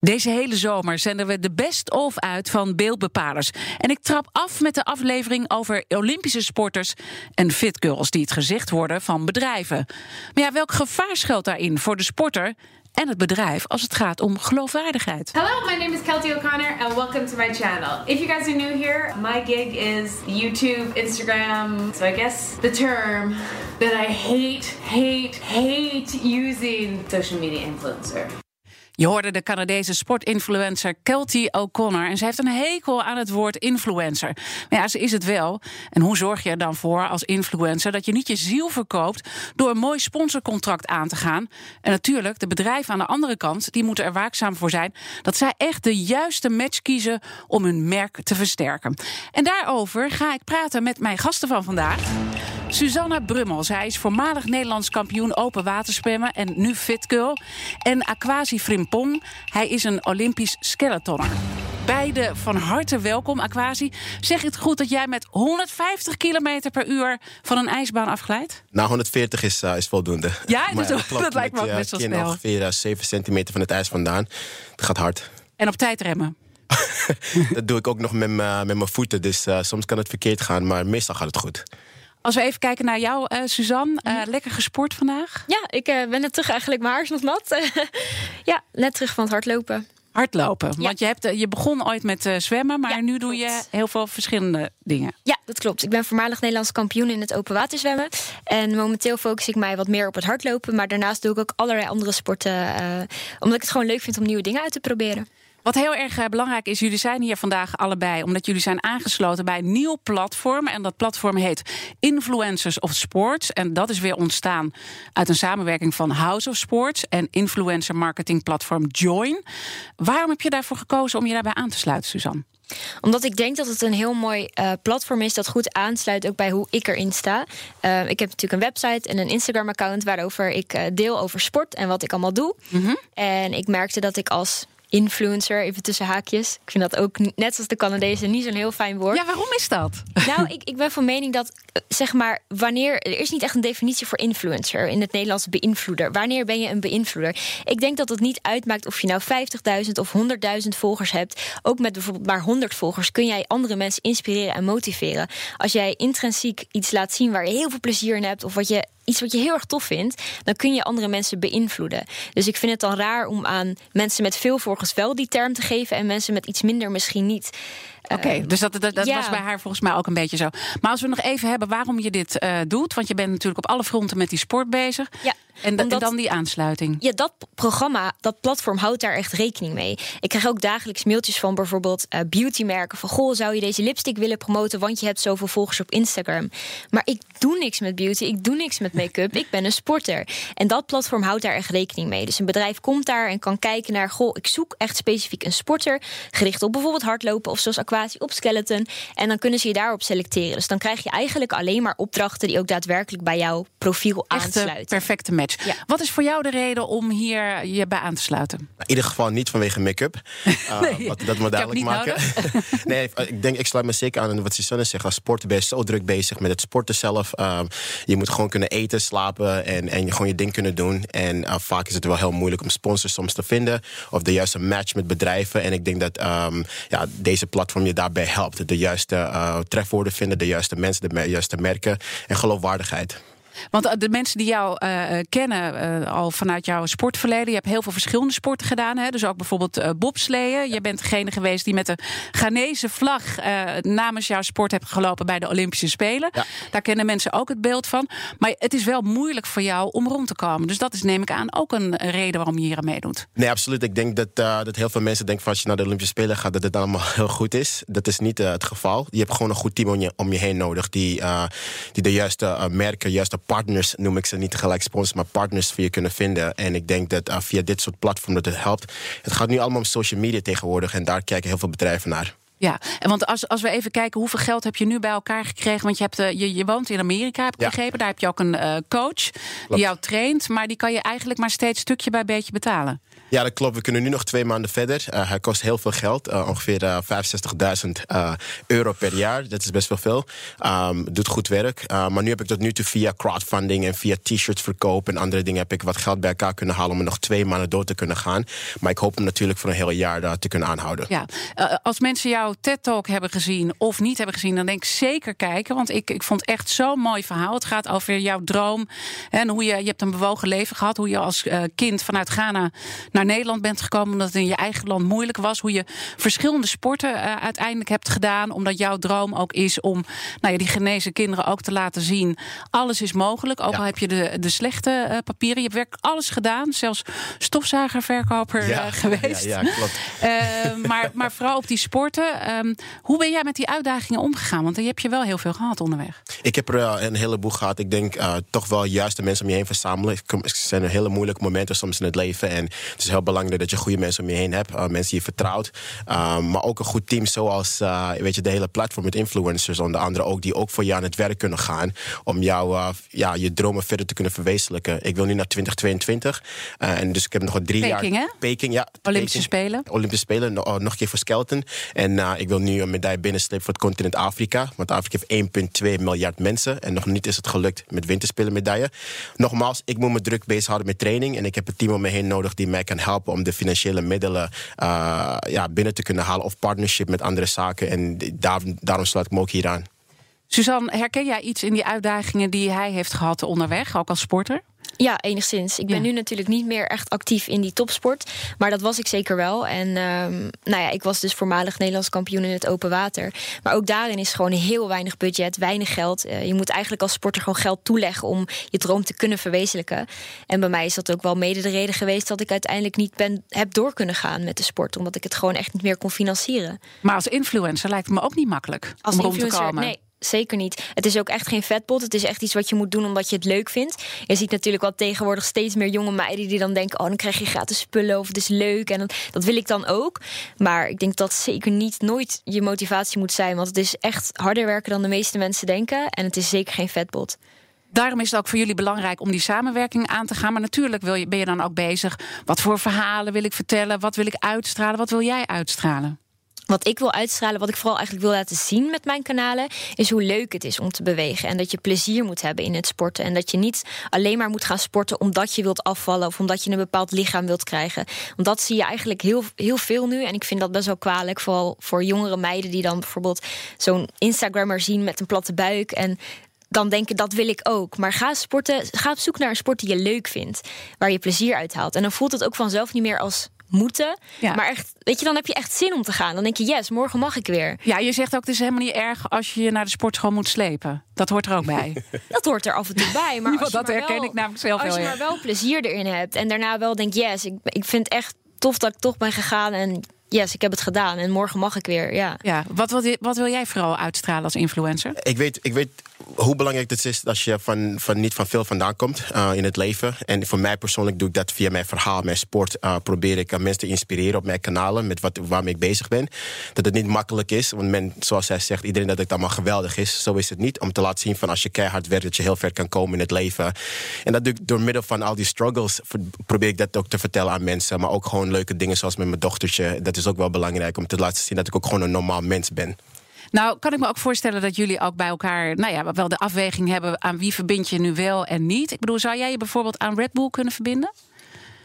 Deze hele zomer zenden we de best-of uit van beeldbepalers. En ik trap af met de aflevering over Olympische sporters en fitgirls die het gezicht worden van bedrijven. Maar ja, welk gevaar schuilt daarin voor de sporter en het bedrijf als het gaat om geloofwaardigheid? Hello, my name is Kelty O'Connor and welcome to my channel. If you guys are new here, my gig is YouTube, Instagram. So I guess the term that I hate, hate, hate using social media influencer. Je hoorde de Canadese sportinfluencer Kelty O'Connor. En ze heeft een hekel aan het woord influencer. Maar ja, ze is het wel. En hoe zorg je er dan voor als influencer dat je niet je ziel verkoopt door een mooi sponsorcontract aan te gaan? En natuurlijk, de bedrijven aan de andere kant, die moeten er waakzaam voor zijn dat zij echt de juiste match kiezen om hun merk te versterken. En daarover ga ik praten met mijn gasten van vandaag. Susanna Brummel. Zij is voormalig Nederlands kampioen open waterspemmen en nu fitgirl. En Aquasi Frimpong. Hij is een Olympisch skeletonner. Beide van harte welkom, Aquasi. Zeg het goed dat jij met 150 km per uur van een ijsbaan afglijdt? Nou, 140 is, uh, is voldoende. Ja, maar, dat, lijkt me ook best wel snel. ongeveer uh, 7 centimeter van het ijs vandaan. Dat gaat hard. En op tijd remmen? dat doe ik ook nog met mijn voeten. Dus uh, soms kan het verkeerd gaan, maar meestal gaat het goed. Als we even kijken naar jou, uh, Suzanne. Uh, lekker gesport vandaag? Ja, ik uh, ben net terug eigenlijk. Mijn haar is nog nat. ja, net terug van het hardlopen. Hardlopen. Ja. Want je, hebt, je begon ooit met zwemmen, maar ja, nu doe je heel veel verschillende dingen. Ja, dat klopt. Ik ben voormalig Nederlands kampioen in het open waterzwemmen. En momenteel focus ik mij wat meer op het hardlopen. Maar daarnaast doe ik ook allerlei andere sporten. omdat ik het gewoon leuk vind om nieuwe dingen uit te proberen. Wat heel erg belangrijk is, jullie zijn hier vandaag allebei omdat jullie zijn aangesloten bij een nieuw platform. En dat platform heet Influencers of Sports. En dat is weer ontstaan uit een samenwerking van House of Sports en influencer marketing platform Join. Waarom heb je daarvoor gekozen om je daarbij aan te sluiten, Suzanne? Omdat ik denk dat het een heel mooi uh, platform is dat goed aansluit ook bij hoe ik erin sta. Uh, ik heb natuurlijk een website en een Instagram-account waarover ik uh, deel over sport en wat ik allemaal doe. Mm -hmm. En ik merkte dat ik als influencer, even tussen haakjes. Ik vind dat ook, net zoals de Canadezen, niet zo'n heel fijn woord. Ja, waarom is dat? Nou, ik, ik ben van mening dat, zeg maar, wanneer... Er is niet echt een definitie voor influencer. In het Nederlands beïnvloeder. Wanneer ben je een beïnvloeder? Ik denk dat het niet uitmaakt of je nou 50.000 of 100.000 volgers hebt. Ook met bijvoorbeeld maar 100 volgers kun jij andere mensen inspireren en motiveren. Als jij intrinsiek iets laat zien waar je heel veel plezier in hebt... of wat je iets wat je heel erg tof vindt, dan kun je andere mensen beïnvloeden. Dus ik vind het dan raar om aan mensen met veel volgers wel die term te geven en mensen met iets minder misschien niet. Oké, okay, dus dat, dat, dat ja. was bij haar volgens mij ook een beetje zo. Maar als we nog even hebben waarom je dit uh, doet, want je bent natuurlijk op alle fronten met die sport bezig. Ja. En, Omdat, en, dan die aansluiting. Ja, dat programma, dat platform houdt daar echt rekening mee. Ik krijg ook dagelijks mailtjes van bijvoorbeeld uh, beautymerken. Van goh, zou je deze lipstick willen promoten? Want je hebt zoveel volgers op Instagram. Maar ik doe niks met beauty. Ik doe niks met make-up. ik ben een sporter. En dat platform houdt daar echt rekening mee. Dus een bedrijf komt daar en kan kijken naar... goh, ik zoek echt specifiek een sporter. Gericht op bijvoorbeeld hardlopen of zoals aquatie op skeleton. En dan kunnen ze je daarop selecteren. Dus dan krijg je eigenlijk alleen maar opdrachten... die ook daadwerkelijk bij jouw profiel Echte aansluiten. perfecte match. Ja. Wat is voor jou de reden om hier je bij aan te sluiten? In ieder geval niet vanwege make-up. Uh, nee, wat, dat moet duidelijk maken. nee, ik denk, ik sluit me zeker aan wat Susanne zegt. Als sporter ben je zo druk bezig met het sporten zelf. Uh, je moet gewoon kunnen eten, slapen en, en je gewoon je ding kunnen doen. En uh, vaak is het wel heel moeilijk om sponsors soms te vinden. Of de juiste match met bedrijven. En ik denk dat um, ja, deze platform je daarbij helpt. De juiste uh, trefwoorden vinden, de juiste mensen, de juiste merken en geloofwaardigheid. Want de mensen die jou uh, kennen uh, al vanuit jouw sportverleden, je hebt heel veel verschillende sporten gedaan. Hè? Dus ook bijvoorbeeld uh, bobsleeën. Je bent degene geweest die met de Ghanese vlag namens jouw sport hebt gelopen bij de Olympische Spelen. Ja. Daar kennen mensen ook het beeld van. Maar het is wel moeilijk voor jou om rond te komen. Dus dat is, neem ik aan, ook een reden waarom je hier aan meedoet. Nee, absoluut. Ik denk dat, dat heel veel mensen denken van als je naar de Olympische Spelen gaat, dat het allemaal heel goed is. Dat is niet het geval. Je hebt gewoon een goed team om je, om je heen nodig. Die, die de juiste merken, juiste partners, noem ik ze niet tegelijk sponsors, maar partners voor je kunnen vinden. En ik denk dat uh, via dit soort platformen dat het helpt. Het gaat nu allemaal om social media tegenwoordig en daar kijken heel veel bedrijven naar. Ja, en want als, als we even kijken, hoeveel geld heb je nu bij elkaar gekregen? Want je, hebt, uh, je, je woont in Amerika, heb ik ja. begrepen. Daar heb je ook een uh, coach die jou traint. Maar die kan je eigenlijk maar steeds stukje bij beetje betalen. Ja, dat klopt. We kunnen nu nog twee maanden verder. Uh, hij kost heel veel geld, uh, ongeveer uh, 65.000 euro per jaar. Dat is best wel veel. Um, doet goed werk. maar nu heb ik tot nu toe via crowdfunding en via t-shirts verkopen en andere dingen heb ik wat geld bij elkaar kunnen halen om er nog twee maanden door te kunnen gaan. Maar ik hoop hem natuurlijk voor een heel jaar te kunnen aanhouden. Ja, als mensen jouw TED-talk hebben gezien of niet hebben gezien, dan denk ik zeker kijken. Want ik, ik vond echt zo'n mooi verhaal. Het gaat over jouw droom en hoe je, je hebt een bewogen leven gehad. Hoe je als kind vanuit Ghana naar Nederland bent gekomen omdat het in je eigen land moeilijk was. Hoe je verschillende sporten uh, uiteindelijk hebt gedaan. Omdat jouw droom ook is om nou ja, die genezen kinderen ook te laten zien. Alles is mogelijk. Ook ja. al heb je de, de slechte uh, papieren. Je hebt werkelijk alles gedaan. Zelfs ja. uh, geweest. Ja, ja klopt. maar, maar vooral op die sporten. Um, hoe ben jij met die uitdagingen omgegaan? Want je hebt je wel heel veel gehad onderweg. Ik heb er een heleboel gehad. Ik denk toch wel juist de mensen om je heen verzamelen. Het zijn hele moeilijke momenten soms in het leven. En het is heel belangrijk dat je goede mensen om je heen hebt. Uh, mensen die je vertrouwt. Uh, maar ook een goed team zoals weet je, de hele platform met influencers. Onder andere ook die ook voor jou aan het werk kunnen gaan. Om jou, ja, je dromen verder te kunnen verwezenlijken. Ik wil nu naar 2022. en dus ik heb nog drie Peking, jaar... Hè? Peking, ja. Olympische Peking. Spelen. Olympische Spelen, nog een keer voor Skelton. En ik wil nu een medaille binnenslepen voor het continent Afrika. Want Afrika heeft 1,2 miljard mensen. En nog niet is het gelukt met winterspelen medaille. Nogmaals, ik moet me druk bezighouden met training. En ik heb een team om me heen nodig die mij kan helpen om de financiële middelen uh, ja, binnen te kunnen halen. Of partnership met andere zaken. En daar, daarom sluit ik me ook hier aan. Suzanne, herken jij iets in die uitdagingen die hij heeft gehad onderweg, ook als sporter? Ja, enigszins. Ik ben ja. nu natuurlijk niet meer echt actief in die topsport. Maar dat was ik zeker wel. En um, nou ja, ik was dus voormalig Nederlands kampioen in het open water. Maar ook daarin is gewoon heel weinig budget, weinig geld. Uh, je moet eigenlijk als sporter gewoon geld toeleggen om je droom te kunnen verwezenlijken. En bij mij is dat ook wel mede de reden geweest dat ik uiteindelijk niet ben, heb door kunnen gaan met de sport. Omdat ik het gewoon echt niet meer kon financieren. Maar als influencer lijkt het me ook niet makkelijk als om rond te komen. Nee. Zeker niet. Het is ook echt geen vetpot. Het is echt iets wat je moet doen omdat je het leuk vindt. Je ziet natuurlijk wel tegenwoordig steeds meer jonge meiden die dan denken: oh, dan krijg je gratis spullen of het is leuk. En dat, dat wil ik dan ook. Maar ik denk dat zeker niet nooit je motivatie moet zijn. Want het is echt harder werken dan de meeste mensen denken. En het is zeker geen vetpot. Daarom is het ook voor jullie belangrijk om die samenwerking aan te gaan. Maar natuurlijk wil je, ben je dan ook bezig. Wat voor verhalen wil ik vertellen? Wat wil ik uitstralen? Wat wil jij uitstralen? Wat ik wil uitstralen, wat ik vooral eigenlijk wil laten zien met mijn kanalen, is hoe leuk het is om te bewegen. En dat je plezier moet hebben in het sporten. En dat je niet alleen maar moet gaan sporten omdat je wilt afvallen of omdat je een bepaald lichaam wilt krijgen. Want dat zie je eigenlijk heel, heel veel nu. En ik vind dat best wel kwalijk. Vooral voor jongere meiden die dan bijvoorbeeld zo'n Instagrammer zien met een platte buik. En dan denken dat wil ik ook. Maar ga sporten, ga op zoek naar een sport die je leuk vindt, waar je plezier uit haalt. En dan voelt het ook vanzelf niet meer als moeten. Ja. Maar echt, weet je, dan heb je echt zin om te gaan. Dan denk je, yes, morgen mag ik weer. Ja, je zegt ook, het is helemaal niet erg als je je naar de sportschool moet slepen. Dat hoort er ook bij. dat hoort er af en toe bij. Maar als dat je herken wel, ik namelijk zelf Als je maar wel plezier erin hebt. En daarna wel denk, yes, ik, ik vind het echt tof dat ik toch ben gegaan. En yes, ik heb het gedaan. En morgen mag ik weer, ja. ja wat, wil, wat wil jij vooral uitstralen als influencer? Ik weet, ik weet hoe belangrijk het is als je van, van niet van veel vandaan komt uh, in het leven. En voor mij persoonlijk doe ik dat via mijn verhaal, mijn sport. Uh, probeer ik mensen te inspireren op mijn kanalen met wat, waarmee ik bezig ben. Dat het niet makkelijk is, want men, zoals zij zegt, iedereen dat het allemaal geweldig is. Zo is het niet. Om te laten zien van als je keihard werkt, dat je heel ver kan komen in het leven. En dat doe ik door middel van al die struggles. Probeer ik dat ook te vertellen aan mensen. Maar ook gewoon leuke dingen zoals met mijn dochtertje. Dat is ook wel belangrijk om te laten zien dat ik ook gewoon een normaal mens ben. Nou, kan ik me ook voorstellen dat jullie ook bij elkaar, nou ja, wel de afweging hebben aan wie verbind je nu wel en niet. Ik bedoel, zou jij je bijvoorbeeld aan Red Bull kunnen verbinden?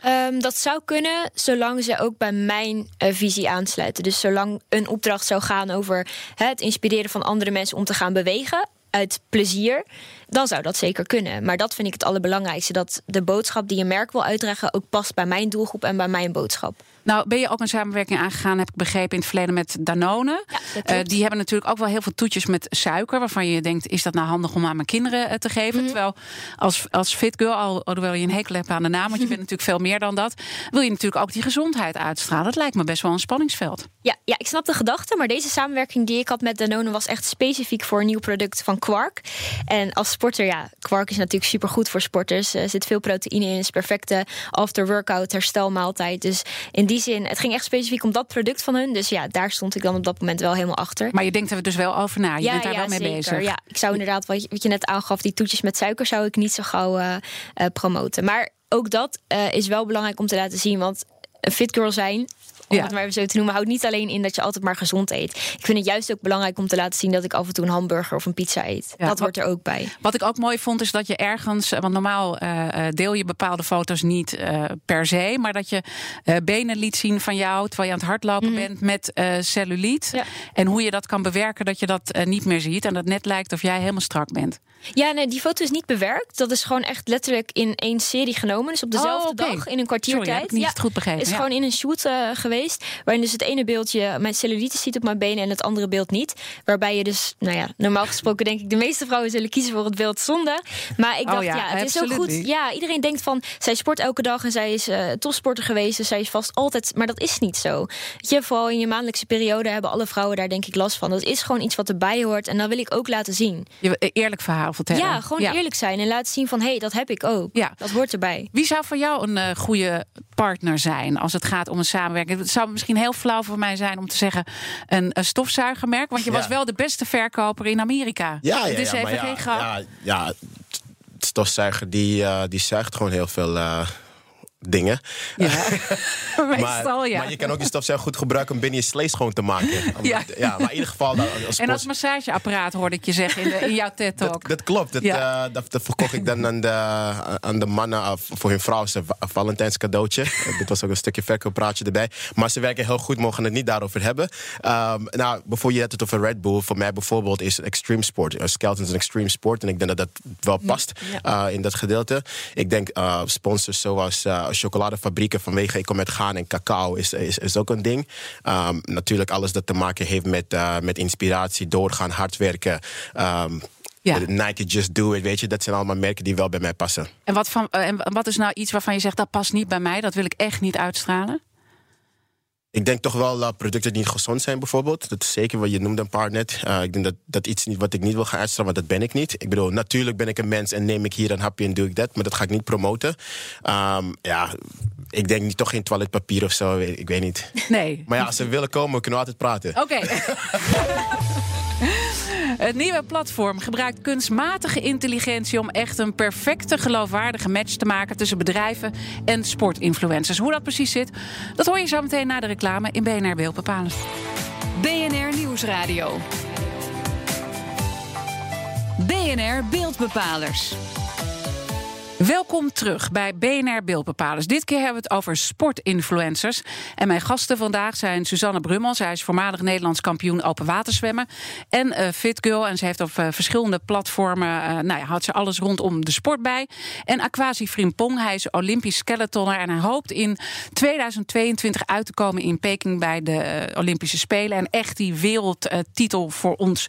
Um, dat zou kunnen, zolang ze ook bij mijn uh, visie aansluiten. Dus zolang een opdracht zou gaan over het inspireren van andere mensen om te gaan bewegen uit plezier, dan zou dat zeker kunnen. Maar dat vind ik het allerbelangrijkste: dat de boodschap die je merk wil uitdragen ook past bij mijn doelgroep en bij mijn boodschap. Nou, ben je ook een samenwerking aangegaan, heb ik begrepen, in het verleden met Danone. Ja, uh, die hebben natuurlijk ook wel heel veel toetjes met suiker, waarvan je denkt: is dat nou handig om aan mijn kinderen uh, te geven? Mm. Terwijl als, als fit girl, alhoewel je een hekel hebt aan de naam, want je bent natuurlijk veel meer dan dat, wil je natuurlijk ook die gezondheid uitstralen. Dat lijkt me best wel een spanningsveld. Ja, ja ik snap de gedachte, maar deze samenwerking die ik had met Danone was echt specifiek voor een nieuw product van Quark. En als sporter, ja, Quark is natuurlijk supergoed voor sporters. Er zit veel proteïne in, is perfecte after-workout herstelmaaltijd. Dus in die die zin, het ging echt specifiek om dat product van hun. Dus ja, daar stond ik dan op dat moment wel helemaal achter. Maar je denkt er dus wel over na. Je bent daar wel mee zeker. bezig. Ja, ik zou inderdaad, wat je, wat je net aangaf, die toetjes met suiker zou ik niet zo gauw uh, promoten. Maar ook dat uh, is wel belangrijk om te laten zien. Want een fit girl zijn om ja. het maar even zo te noemen, houdt niet alleen in dat je altijd maar gezond eet. Ik vind het juist ook belangrijk om te laten zien dat ik af en toe een hamburger of een pizza eet. Ja, dat hoort er ook bij. Wat ik ook mooi vond, is dat je ergens, want normaal uh, deel je bepaalde foto's niet uh, per se, maar dat je benen liet zien van jou terwijl je aan het hardlopen mm -hmm. bent met celluliet. Ja. En hoe je dat kan bewerken dat je dat niet meer ziet en dat net lijkt of jij helemaal strak bent. Ja, nee, die foto is niet bewerkt. Dat is gewoon echt letterlijk in één serie genomen. Dus op dezelfde oh, okay. dag, in een kwartiertijd. Sorry, heb ik niet ja, goed begrepen. is gewoon in een shoot uh, geweest. Waarin dus het ene beeldje mijn cellulitis ziet op mijn benen en het andere beeld niet. Waarbij je dus, nou ja, normaal gesproken denk ik de meeste vrouwen zullen kiezen voor het beeld zonder. Maar ik dacht, oh, ja, ja, het absolutely. is ook goed. Ja, iedereen denkt van, zij sport elke dag en zij is uh, topsporter geweest. Dus zij is vast altijd, maar dat is niet zo. Weet je, vooral in je maandelijkse periode hebben alle vrouwen daar denk ik last van. Dat is gewoon iets wat erbij hoort en dat wil ik ook laten zien. Je eerlijk verhaal vertellen. Ja, gewoon ja. eerlijk zijn en laten zien van hé, hey, dat heb ik ook. Ja. Dat hoort erbij. Wie zou voor jou een uh, goede partner zijn als het gaat om een samenwerking? Het zou misschien heel flauw voor mij zijn om te zeggen een, een stofzuigermerk, want je ja. was wel de beste verkoper in Amerika. Ja, ja, is ja, even ja, geen grap. Ja, ja, stofzuiger die, uh, die zuigt gewoon heel veel. Uh, dingen. Ja, meestal maar, ja. Maar je kan ook je stofzuiger goed gebruiken om binnen je slee schoon te maken. ja. ja, maar in ieder geval... Als en als massageapparaat hoorde ik je zeggen in, de, in jouw TED-talk. Dat, dat, klopt. Dat, ja. uh, dat, dat, verkocht ik dan aan de, aan de mannen uh, voor hun vrouw. Een Valentijns cadeautje. Dit was ook een stukje verkooppraatje erbij. Maar ze werken heel goed, mogen het niet daarover hebben. Um, nou, bijvoorbeeld je hebt het over Red Bull. Voor mij bijvoorbeeld is extreme sport. Uh, skeleton is een extreme sport. En ik denk dat dat wel past ja. in dat gedeelte. Ik denk sponsors zoals chocoladefabrieken vanwege ik kom met gaan en cacao is, is, is ook een ding. Um, natuurlijk alles dat te maken heeft met, uh, met inspiratie, doorgaan, hard werken. Um, ja. Nike Just Do It, weet je, dat zijn allemaal merken die wel bij mij passen. En wat, van, uh, en wat is nou iets waarvan je zegt dat past niet bij mij, dat wil ik echt niet uitstralen? Ik denk toch wel uh, producten die niet gezond zijn, bijvoorbeeld. Dat is zeker wat je noemde een paar net. Uh, ik denk dat dat iets niet wat ik niet wil gaan uitstralen, want dat ben ik niet. Ik bedoel, natuurlijk ben ik een mens en neem ik hier een hapje en doe ik dat, maar dat ga ik niet promoten. Um, ja, ik denk niet, toch geen toiletpapier of zo, ik weet niet. Nee. Maar ja, als ze willen komen, kunnen we altijd praten. Oké. Okay. Het nieuwe platform gebruikt kunstmatige intelligentie om echt een perfecte, geloofwaardige match te maken tussen bedrijven en sportinfluencers. Hoe dat precies zit, dat hoor je zo meteen na de reclame in BNR Beeldbepalers. BNR Nieuwsradio. BNR Beeldbepalers. Welkom terug bij BNR Beeldbepalers. Dit keer hebben we het over sportinfluencers. En mijn gasten vandaag zijn Suzanne Brummel. Zij is voormalig Nederlands kampioen open waterzwemmen. En uh, Fit Girl. En ze heeft op uh, verschillende platformen... Uh, nou ja, houdt ze alles rondom de sport bij. En Aquasi Frimpong. Hij is Olympisch skeletonner. En hij hoopt in 2022 uit te komen in Peking... bij de Olympische Spelen. En echt die wereldtitel voor ons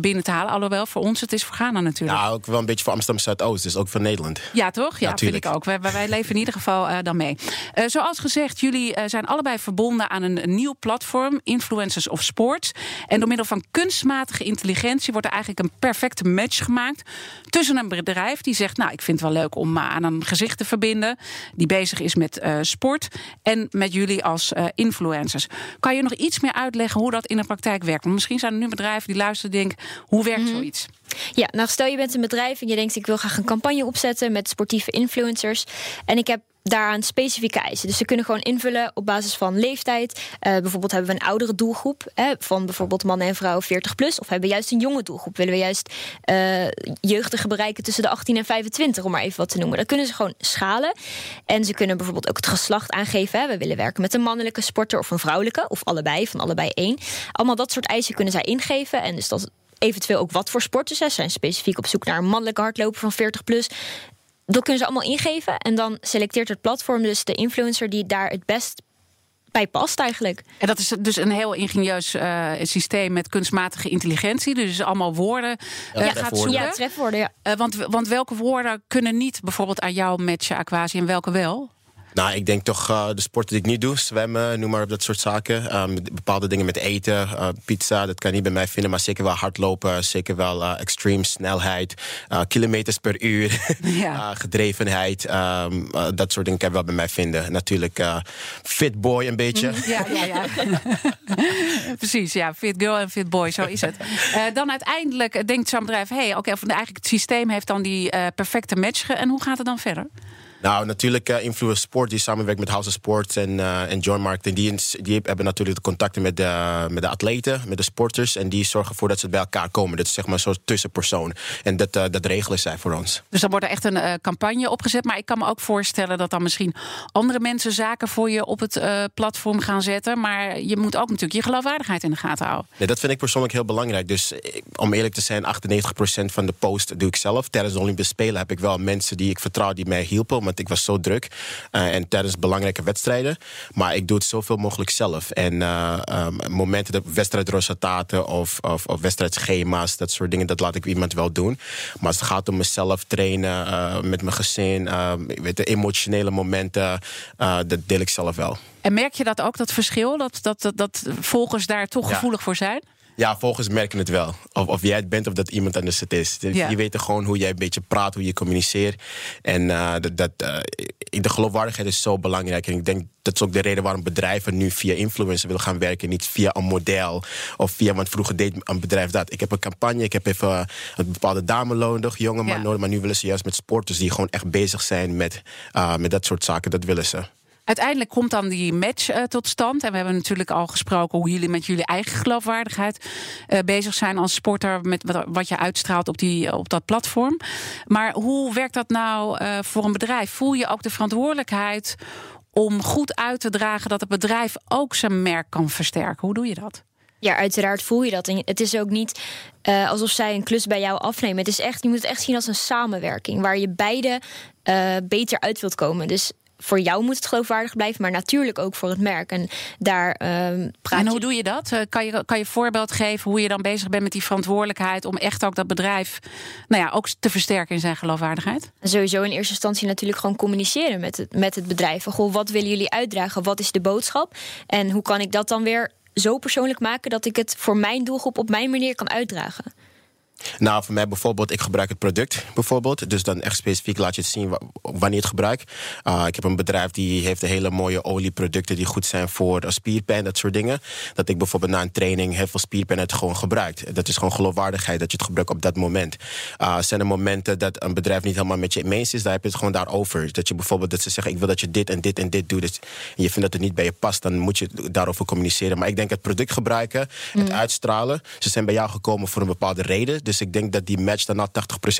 binnen te halen. Alhoewel, voor ons het is voor Ghana natuurlijk. Ja, ook wel een beetje voor Amsterdam Zuidoost. Dus ook voor Nederland. Ja, toch? Ja, Natuurlijk. vind ik ook. Wij, wij, leven in ieder geval uh, dan mee. Uh, zoals gezegd, jullie uh, zijn allebei verbonden aan een, een, nieuw platform, Influencers of Sports. En door middel van kunstmatige intelligentie wordt er eigenlijk een perfecte match gemaakt tussen een bedrijf die zegt, nou, ik vind het wel leuk om aan een gezicht te verbinden, die bezig is met sport, en met jullie als influencers. Kan je nog iets meer uitleggen hoe dat in de praktijk werkt? Want misschien zijn er nu bedrijven die luisteren en denken, hoe werkt mm-hmm. zoiets? Ja, nou stel je bent een bedrijf en je denkt ik wil graag een campagne opzetten met sportieve influencers. En ik heb daaraan specifieke eisen. Dus ze kunnen gewoon invullen op basis van leeftijd. Uh, bijvoorbeeld hebben we een oudere doelgroep hè, van bijvoorbeeld mannen en vrouwen 40 plus. Of hebben we juist een jonge doelgroep? Willen we juist uh, jeugdigen bereiken tussen de 18 en 25, om maar even wat te noemen. Dan kunnen ze gewoon schalen. En ze kunnen bijvoorbeeld ook het geslacht aangeven. Hè. We willen werken met een mannelijke sporter of een vrouwelijke, of allebei, van allebei één. Allemaal dat soort eisen kunnen zij ingeven. En dus dat eventueel ook wat voor sporters. Ze zijn specifiek op zoek naar een mannelijke hardloper van 40 plus. Dat kunnen ze allemaal ingeven. En dan selecteert het platform dus de influencer die daar het best bij past eigenlijk. En dat is dus een heel ingenieus uh, systeem met kunstmatige intelligentie. Dus allemaal woorden uh, ja, gaat zoeken. Ja, trefwoorden, ja. Uh, want, want welke woorden kunnen niet bijvoorbeeld aan jou matchen, Aquasi, en welke wel? Nou, ik denk toch uh, de sporten die ik niet doe, zwemmen, noem maar op dat soort zaken. Um, bepaalde dingen met eten, uh, pizza, dat kan je niet bij mij vinden. Maar zeker wel hardlopen, zeker wel uh, extreme snelheid, kilometers per uur, ja. gedrevenheid. Um, dat soort dingen kan je wel bij mij vinden. Natuurlijk fit boy een beetje. Mm, ja, ja, ja. Precies, ja. Fit girl en fit boy, zo is het. dan uiteindelijk denkt zo'n bedrijf, hé, hey, oké, okay, eigenlijk het systeem heeft dan die perfecte match. En hoe gaat het dan verder? Nou, natuurlijk uh, Influence Sport, die samenwerkt met House of Sports en, uh, en Joy Marketing. Die, die hebben natuurlijk de contacten met de, met de atleten, met de sporters. En die zorgen ervoor dat ze bij elkaar komen. Dat is zeg maar zo'n tussenpersoon. En dat, uh, dat regelen zij voor ons. Dus dan wordt er echt een campagne opgezet. Maar ik kan me ook voorstellen dat dan misschien andere mensen zaken voor je op het platform gaan zetten. Maar je moet ook natuurlijk je geloofwaardigheid in de gaten houden. Nee, dat vind ik persoonlijk heel belangrijk. Dus om eerlijk te zijn, 98% van de post doe ik zelf. Tijdens de Olympische Spelen heb ik wel mensen die ik vertrouw die mij hielpen ik was zo druk. Uh, en tijdens belangrijke wedstrijden. Maar ik doe het zoveel mogelijk zelf. En uh, um, momenten, de wedstrijdresultaten of, of, of, wedstrijdschema's, dat soort dingen, dat laat ik iemand wel doen. Maar als het gaat om mezelf trainen, uh, met mijn gezin, weet de emotionele momenten, dat deel ik zelf wel. En merk je dat ook, dat verschil? Dat, dat, dat, dat volgers daar toch gevoelig voor zijn? Ja, volgens merken het wel. Of, of jij het bent of dat iemand anders het is. Ja. Je weet gewoon hoe jij een beetje praat, hoe je communiceert. En uh, dat, dat, uh, de geloofwaardigheid is zo belangrijk. En ik denk dat is ook de reden waarom bedrijven nu via influencer willen gaan werken. Niet via een model of via, want vroeger deed een bedrijf dat. Ik heb een campagne, ik heb even een bepaalde dame nodig, jonge man nodig. Maar nu willen ze juist met sporters die gewoon echt bezig zijn met, uh, met dat soort zaken. Dat willen ze. Uiteindelijk komt dan die match uh, tot stand. En we hebben natuurlijk al gesproken hoe jullie met jullie eigen geloofwaardigheid uh, bezig zijn als sporter. Met wat, wat, je uitstraalt op, die, op dat platform. Maar hoe werkt dat nou uh, voor een bedrijf? Voel je ook de verantwoordelijkheid om goed uit te dragen dat het bedrijf ook zijn merk kan versterken? Hoe doe je dat? Ja, uiteraard voel je dat. En het is ook niet alsof zij een klus bij jou afnemen. Het is echt, je moet het echt zien als een samenwerking waar je beide beter uit wilt komen. Dus voor jou moet het geloofwaardig blijven, maar natuurlijk ook voor het merk. En daar uh, praat En hoe doe je dat? Eh, kan je, kan je voorbeeld geven hoe je dan bezig bent met die verantwoordelijkheid om echt ook dat bedrijf nou ja, ook te versterken in zijn geloofwaardigheid? Sowieso in eerste instantie natuurlijk gewoon communiceren met het, met het bedrijf. Goh, wat willen jullie uitdragen? Wat is de boodschap? En hoe kan ik dat dan weer zo persoonlijk maken dat ik het voor mijn doelgroep op mijn manier kan uitdragen? Nou, voor mij bijvoorbeeld, ik gebruik het product bijvoorbeeld. Dus dan echt specifiek laat je het zien wanneer je het gebruikt. Uh, ik heb een bedrijf die heeft hele mooie olieproducten die goed zijn voor spierpijn, dat soort dingen. Dat ik bijvoorbeeld na een training heel veel spierpijn het gewoon gebruikt. Dat is gewoon geloofwaardigheid dat je het gebruikt op dat moment. Uh, zijn er momenten dat een bedrijf niet helemaal met je eens is, daar heb je het gewoon daarover. Dat je bijvoorbeeld dat ze zeggen, ik wil dat je dit en dit en dit doet. Dus, en je vindt dat het niet bij je past, dan moet je daarover communiceren. Maar ik denk het product gebruiken, het mm. uitstralen. Ze zijn bij jou gekomen voor een bepaalde reden. Dus ik denk dat die match dan al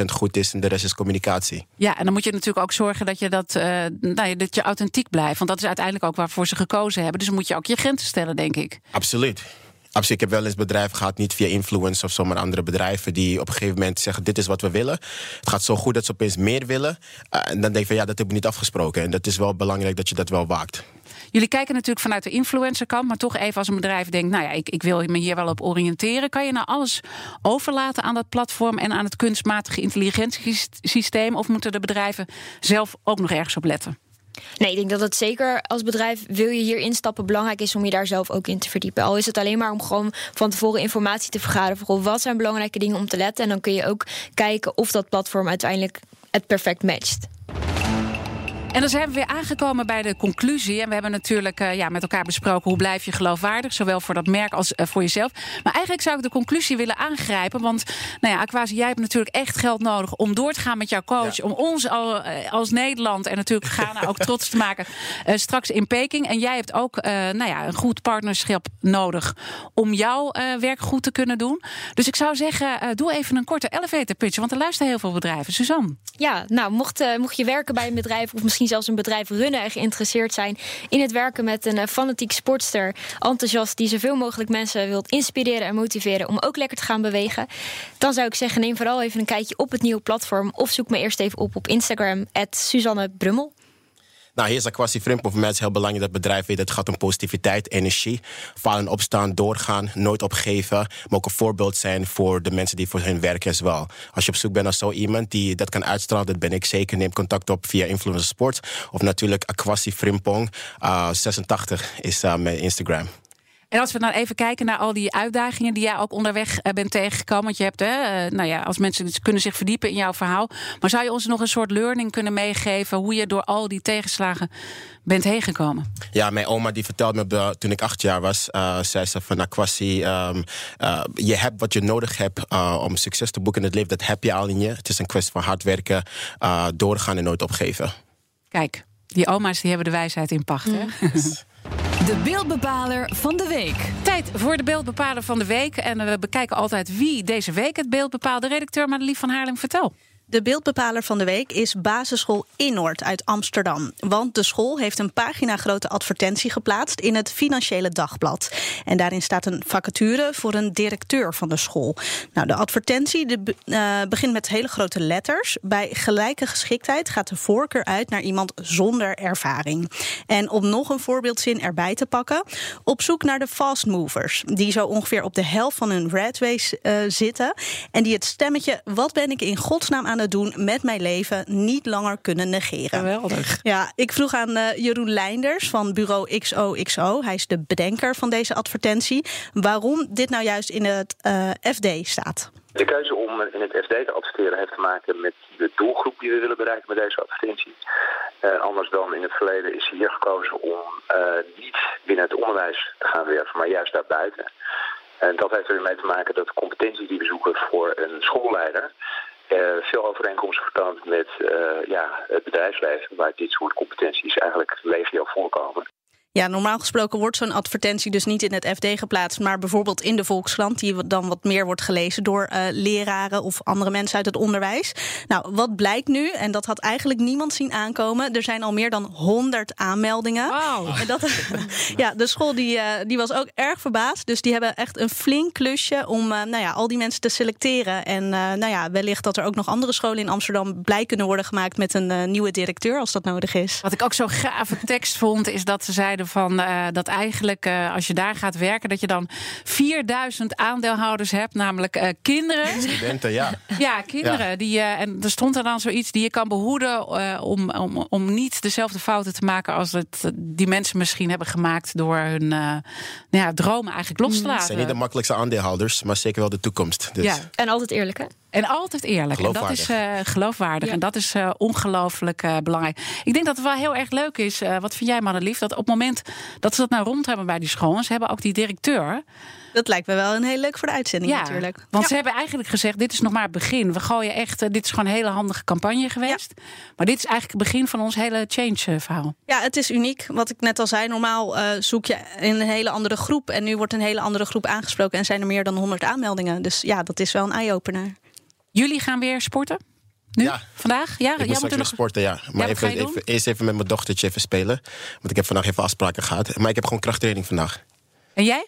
80% goed is en de rest is communicatie. Ja, en dan moet je natuurlijk ook zorgen dat je, dat, uh, nou ja, dat je authentiek blijft. Want dat is uiteindelijk ook waarvoor ze gekozen hebben. Dus dan moet je ook je grenzen stellen, denk ik. Absoluut. Absoluut. Ik heb wel eens bedrijven gehad, niet via influence of zo, maar andere bedrijven die op een gegeven moment zeggen: Dit is wat we willen. Het gaat zo goed dat ze opeens meer willen. Uh, en dan denk je van ja, dat hebben we niet afgesproken. En dat is wel belangrijk dat je dat wel waakt. Jullie kijken natuurlijk vanuit de influencerkant, maar toch even als een bedrijf denkt: nou ja, ik, ik wil me hier wel op oriënteren. Kan je nou alles overlaten aan dat platform en aan het kunstmatige intelligentiesysteem? Of moeten de bedrijven zelf ook nog ergens op letten? Nee, ik denk dat het zeker als bedrijf wil je hier instappen belangrijk is om je daar zelf ook in te verdiepen. Al is het alleen maar om gewoon van tevoren informatie te vergaren voor wat zijn belangrijke dingen om te letten. En dan kun je ook kijken of dat platform uiteindelijk het perfect matcht. En dan zijn we weer aangekomen bij de conclusie. En we hebben natuurlijk uh, ja, met elkaar besproken hoe blijf je geloofwaardig. Zowel voor dat merk als uh, voor jezelf. Maar eigenlijk zou ik de conclusie willen aangrijpen. Want nou ja, Aquasi, jij hebt natuurlijk echt geld nodig om door te gaan met jouw coach. Om ons al, uh, als Nederland en natuurlijk Ghana ook trots te maken. straks in Peking. En jij hebt ook nou ja, een goed partnerschap nodig om jouw werk goed te kunnen doen. Dus ik zou zeggen, doe even een korte elevator pitch. Want er luisteren heel veel bedrijven. Suzanne. Ja, nou, mocht, mocht je werken bij een bedrijf of misschien misschien zelfs een bedrijf runnen en geïnteresseerd zijn in het werken met een eh, fanatiek sportster, enthousiast, die zoveel mogelijk mensen wilt inspireren en motiveren om ook lekker te gaan bewegen, dan zou ik zeggen: neem vooral even een kijkje op het nieuwe platform of zoek me eerst even op op Instagram, Suzanne Brummel. Nou, hier is Aquasi Frimpong. Voor mij is het heel belangrijk dat bedrijf weet... dat het gaat om positiviteit, energie. Vallen, opstaan, doorgaan, nooit opgeven. Maar ook een voorbeeld zijn voor de mensen die voor hen werken as wel. Als je op zoek bent naar zo iemand die dat kan uitstralen... dat ben ik zeker. Neem contact op via Influencer Sport. Of natuurlijk Aquasi Frimpong. Uh, 86 is uh, mijn Instagram. En als we nou even kijken naar al die uitdagingen die jij ook onderweg eh, bent tegengekomen. Want je hebt, hè, eh, nou ja, als mensen kunnen zich verdiepen in jouw verhaal. Maar zou je ons nog een soort learning kunnen meegeven hoe je door al die tegenslagen bent heen gekomen? Ja, mijn oma die vertelde me toen ik acht jaar was, uh, zei ze van Aquasi, um, uh, je hebt wat je nodig hebt uh, om succes te boeken in het leven. Dat heb je al in je. Het is een kwestie van hard werken, doorgaan en nooit opgeven. Kijk, die oma's die hebben de wijsheid in pacht. Hè? De beeldbepaler van de week. Tijd voor de beeldbepaler van de week. En we bekijken altijd wie deze week het beeld bepaalt. De redacteur Madelief van Haarlem, vertel. De beeldbepaler van de week is Basisschool Innoord uit Amsterdam. Want de school heeft een pagina grote advertentie geplaatst in het Financiële Dagblad. En daarin staat een vacature voor een directeur van de school. Nou, de advertentie de, uh, begint met hele grote letters. Bij gelijke geschiktheid gaat de voorkeur uit naar iemand zonder ervaring. En om nog een voorbeeldzin erbij te pakken. Op zoek naar de fast movers. Die zo ongeveer op de helft van hun red race uh, zitten. En die het stemmetje, wat ben ik in godsnaam aan het doen met mijn leven niet langer kunnen negeren. Geweldig. Ja, ik vroeg aan uh, Jeroen Leinders van bureau XOXO. Hij is de bedenker van deze advertentie. Waarom dit nou juist in het uh, FD staat. De keuze om in het FD te adverteren heeft te maken met de doelgroep die we willen bereiken met deze advertentie. Uh, anders dan in het verleden is hier gekozen om niet binnen het onderwijs te gaan werken, maar juist daarbuiten. En dat heeft ermee te maken dat de competenties die we zoeken voor een schoolleider veel overeenkomsten vertoont met uh, ja, het bedrijfsleven, waar dit soort competenties eigenlijk legio voorkomen. Ja, normaal gesproken wordt zo'n advertentie dus niet in het FD geplaatst, maar bijvoorbeeld in de Volkskrant, die dan wat meer wordt gelezen door uh, leraren of andere mensen uit het onderwijs. Nou, wat blijkt nu, en dat had eigenlijk niemand zien aankomen, er zijn al meer dan 100 aanmeldingen. Wow. En dat, ja, de school die, uh, die was ook erg verbaasd, dus die hebben echt een flink klusje om uh, nou ja, al die mensen te selecteren. En nou ja, wellicht dat er ook nog andere scholen in Amsterdam blij kunnen worden gemaakt met een nieuwe directeur als dat nodig is. Wat ik ook zo gave tekst vond, is dat ze zeiden van uh, dat eigenlijk uh, als je daar gaat werken, dat je dan 4000 aandeelhouders hebt, namelijk uh, kinderen. Studenten, ja. Ja, kinderen. Ja. Die, en er stond er dan zoiets die je kan behoeden om, om, om niet dezelfde fouten te maken als het, die mensen misschien hebben gemaakt door hun nou ja, dromen eigenlijk los te laten. Het zijn niet de makkelijkste aandeelhouders, maar zeker wel de toekomst. Dus. Ja. En altijd eerlijk, hè? En altijd eerlijk. En dat is uh, geloofwaardig. Ja. En dat is uh, ongelooflijk uh, belangrijk. Ik denk dat het wel heel erg leuk is. wat vind jij, Madelief? Dat op het moment dat ze dat nou rond hebben bij die scholen, ze hebben ook die directeur. Dat lijkt me wel een heel leuk voor de uitzending ja, natuurlijk. Want ja. ze hebben eigenlijk gezegd, dit is nog maar het begin. We gooien echt, dit is gewoon een hele handige campagne geweest. Ja. Maar dit is eigenlijk het begin van ons hele change-verhaal. Ja, het is uniek. Wat ik net al zei, normaal uh, zoek je in een hele andere groep. En nu wordt een hele andere groep aangesproken. En zijn er meer dan 100 aanmeldingen. Dus ja, dat is wel een eye-opener. Jullie gaan weer sporten? Nu? Ja. Vandaag? Ja, ik moet straks nog... sporten, ja. Maar ja, even, even, eerst even met mijn dochtertje even spelen. Want ik heb vandaag even afspraken gehad. Maar ik heb gewoon krachttraining vandaag. En jij?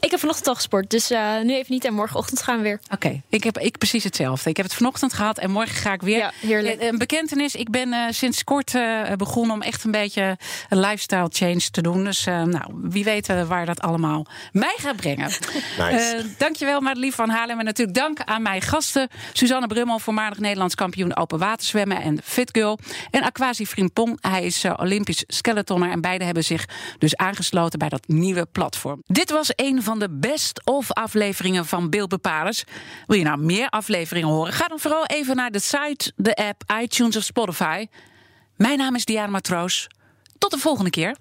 Ik heb vanochtend al gesport, dus uh, nu even niet. En morgenochtend gaan we weer. Oké, okay. ik heb ik precies hetzelfde. Ik heb het vanochtend gehad en morgen ga ik weer. Ja, heerlijk. Een bekentenis, ik ben uh, sinds kort uh, begonnen om echt een beetje een lifestyle change te doen. Dus nou, wie weet waar dat allemaal mij gaat brengen. Nice. dankjewel Madelief van Haarlem. En natuurlijk dank aan mijn gasten. Suzanne Brummel, voormalig Nederlands kampioen open waterzwemmen en fit girl. En Aquasi Frimpong, hij is Olympisch skeletonner. En beide hebben zich dus aangesloten bij dat nieuwe platform. Dit was een van de best-of afleveringen van Beeldbepalers. Wil je nou meer afleveringen horen? Ga dan vooral even naar de site, de app, iTunes of Spotify. Mijn naam is Diana Matroos. Tot de volgende keer.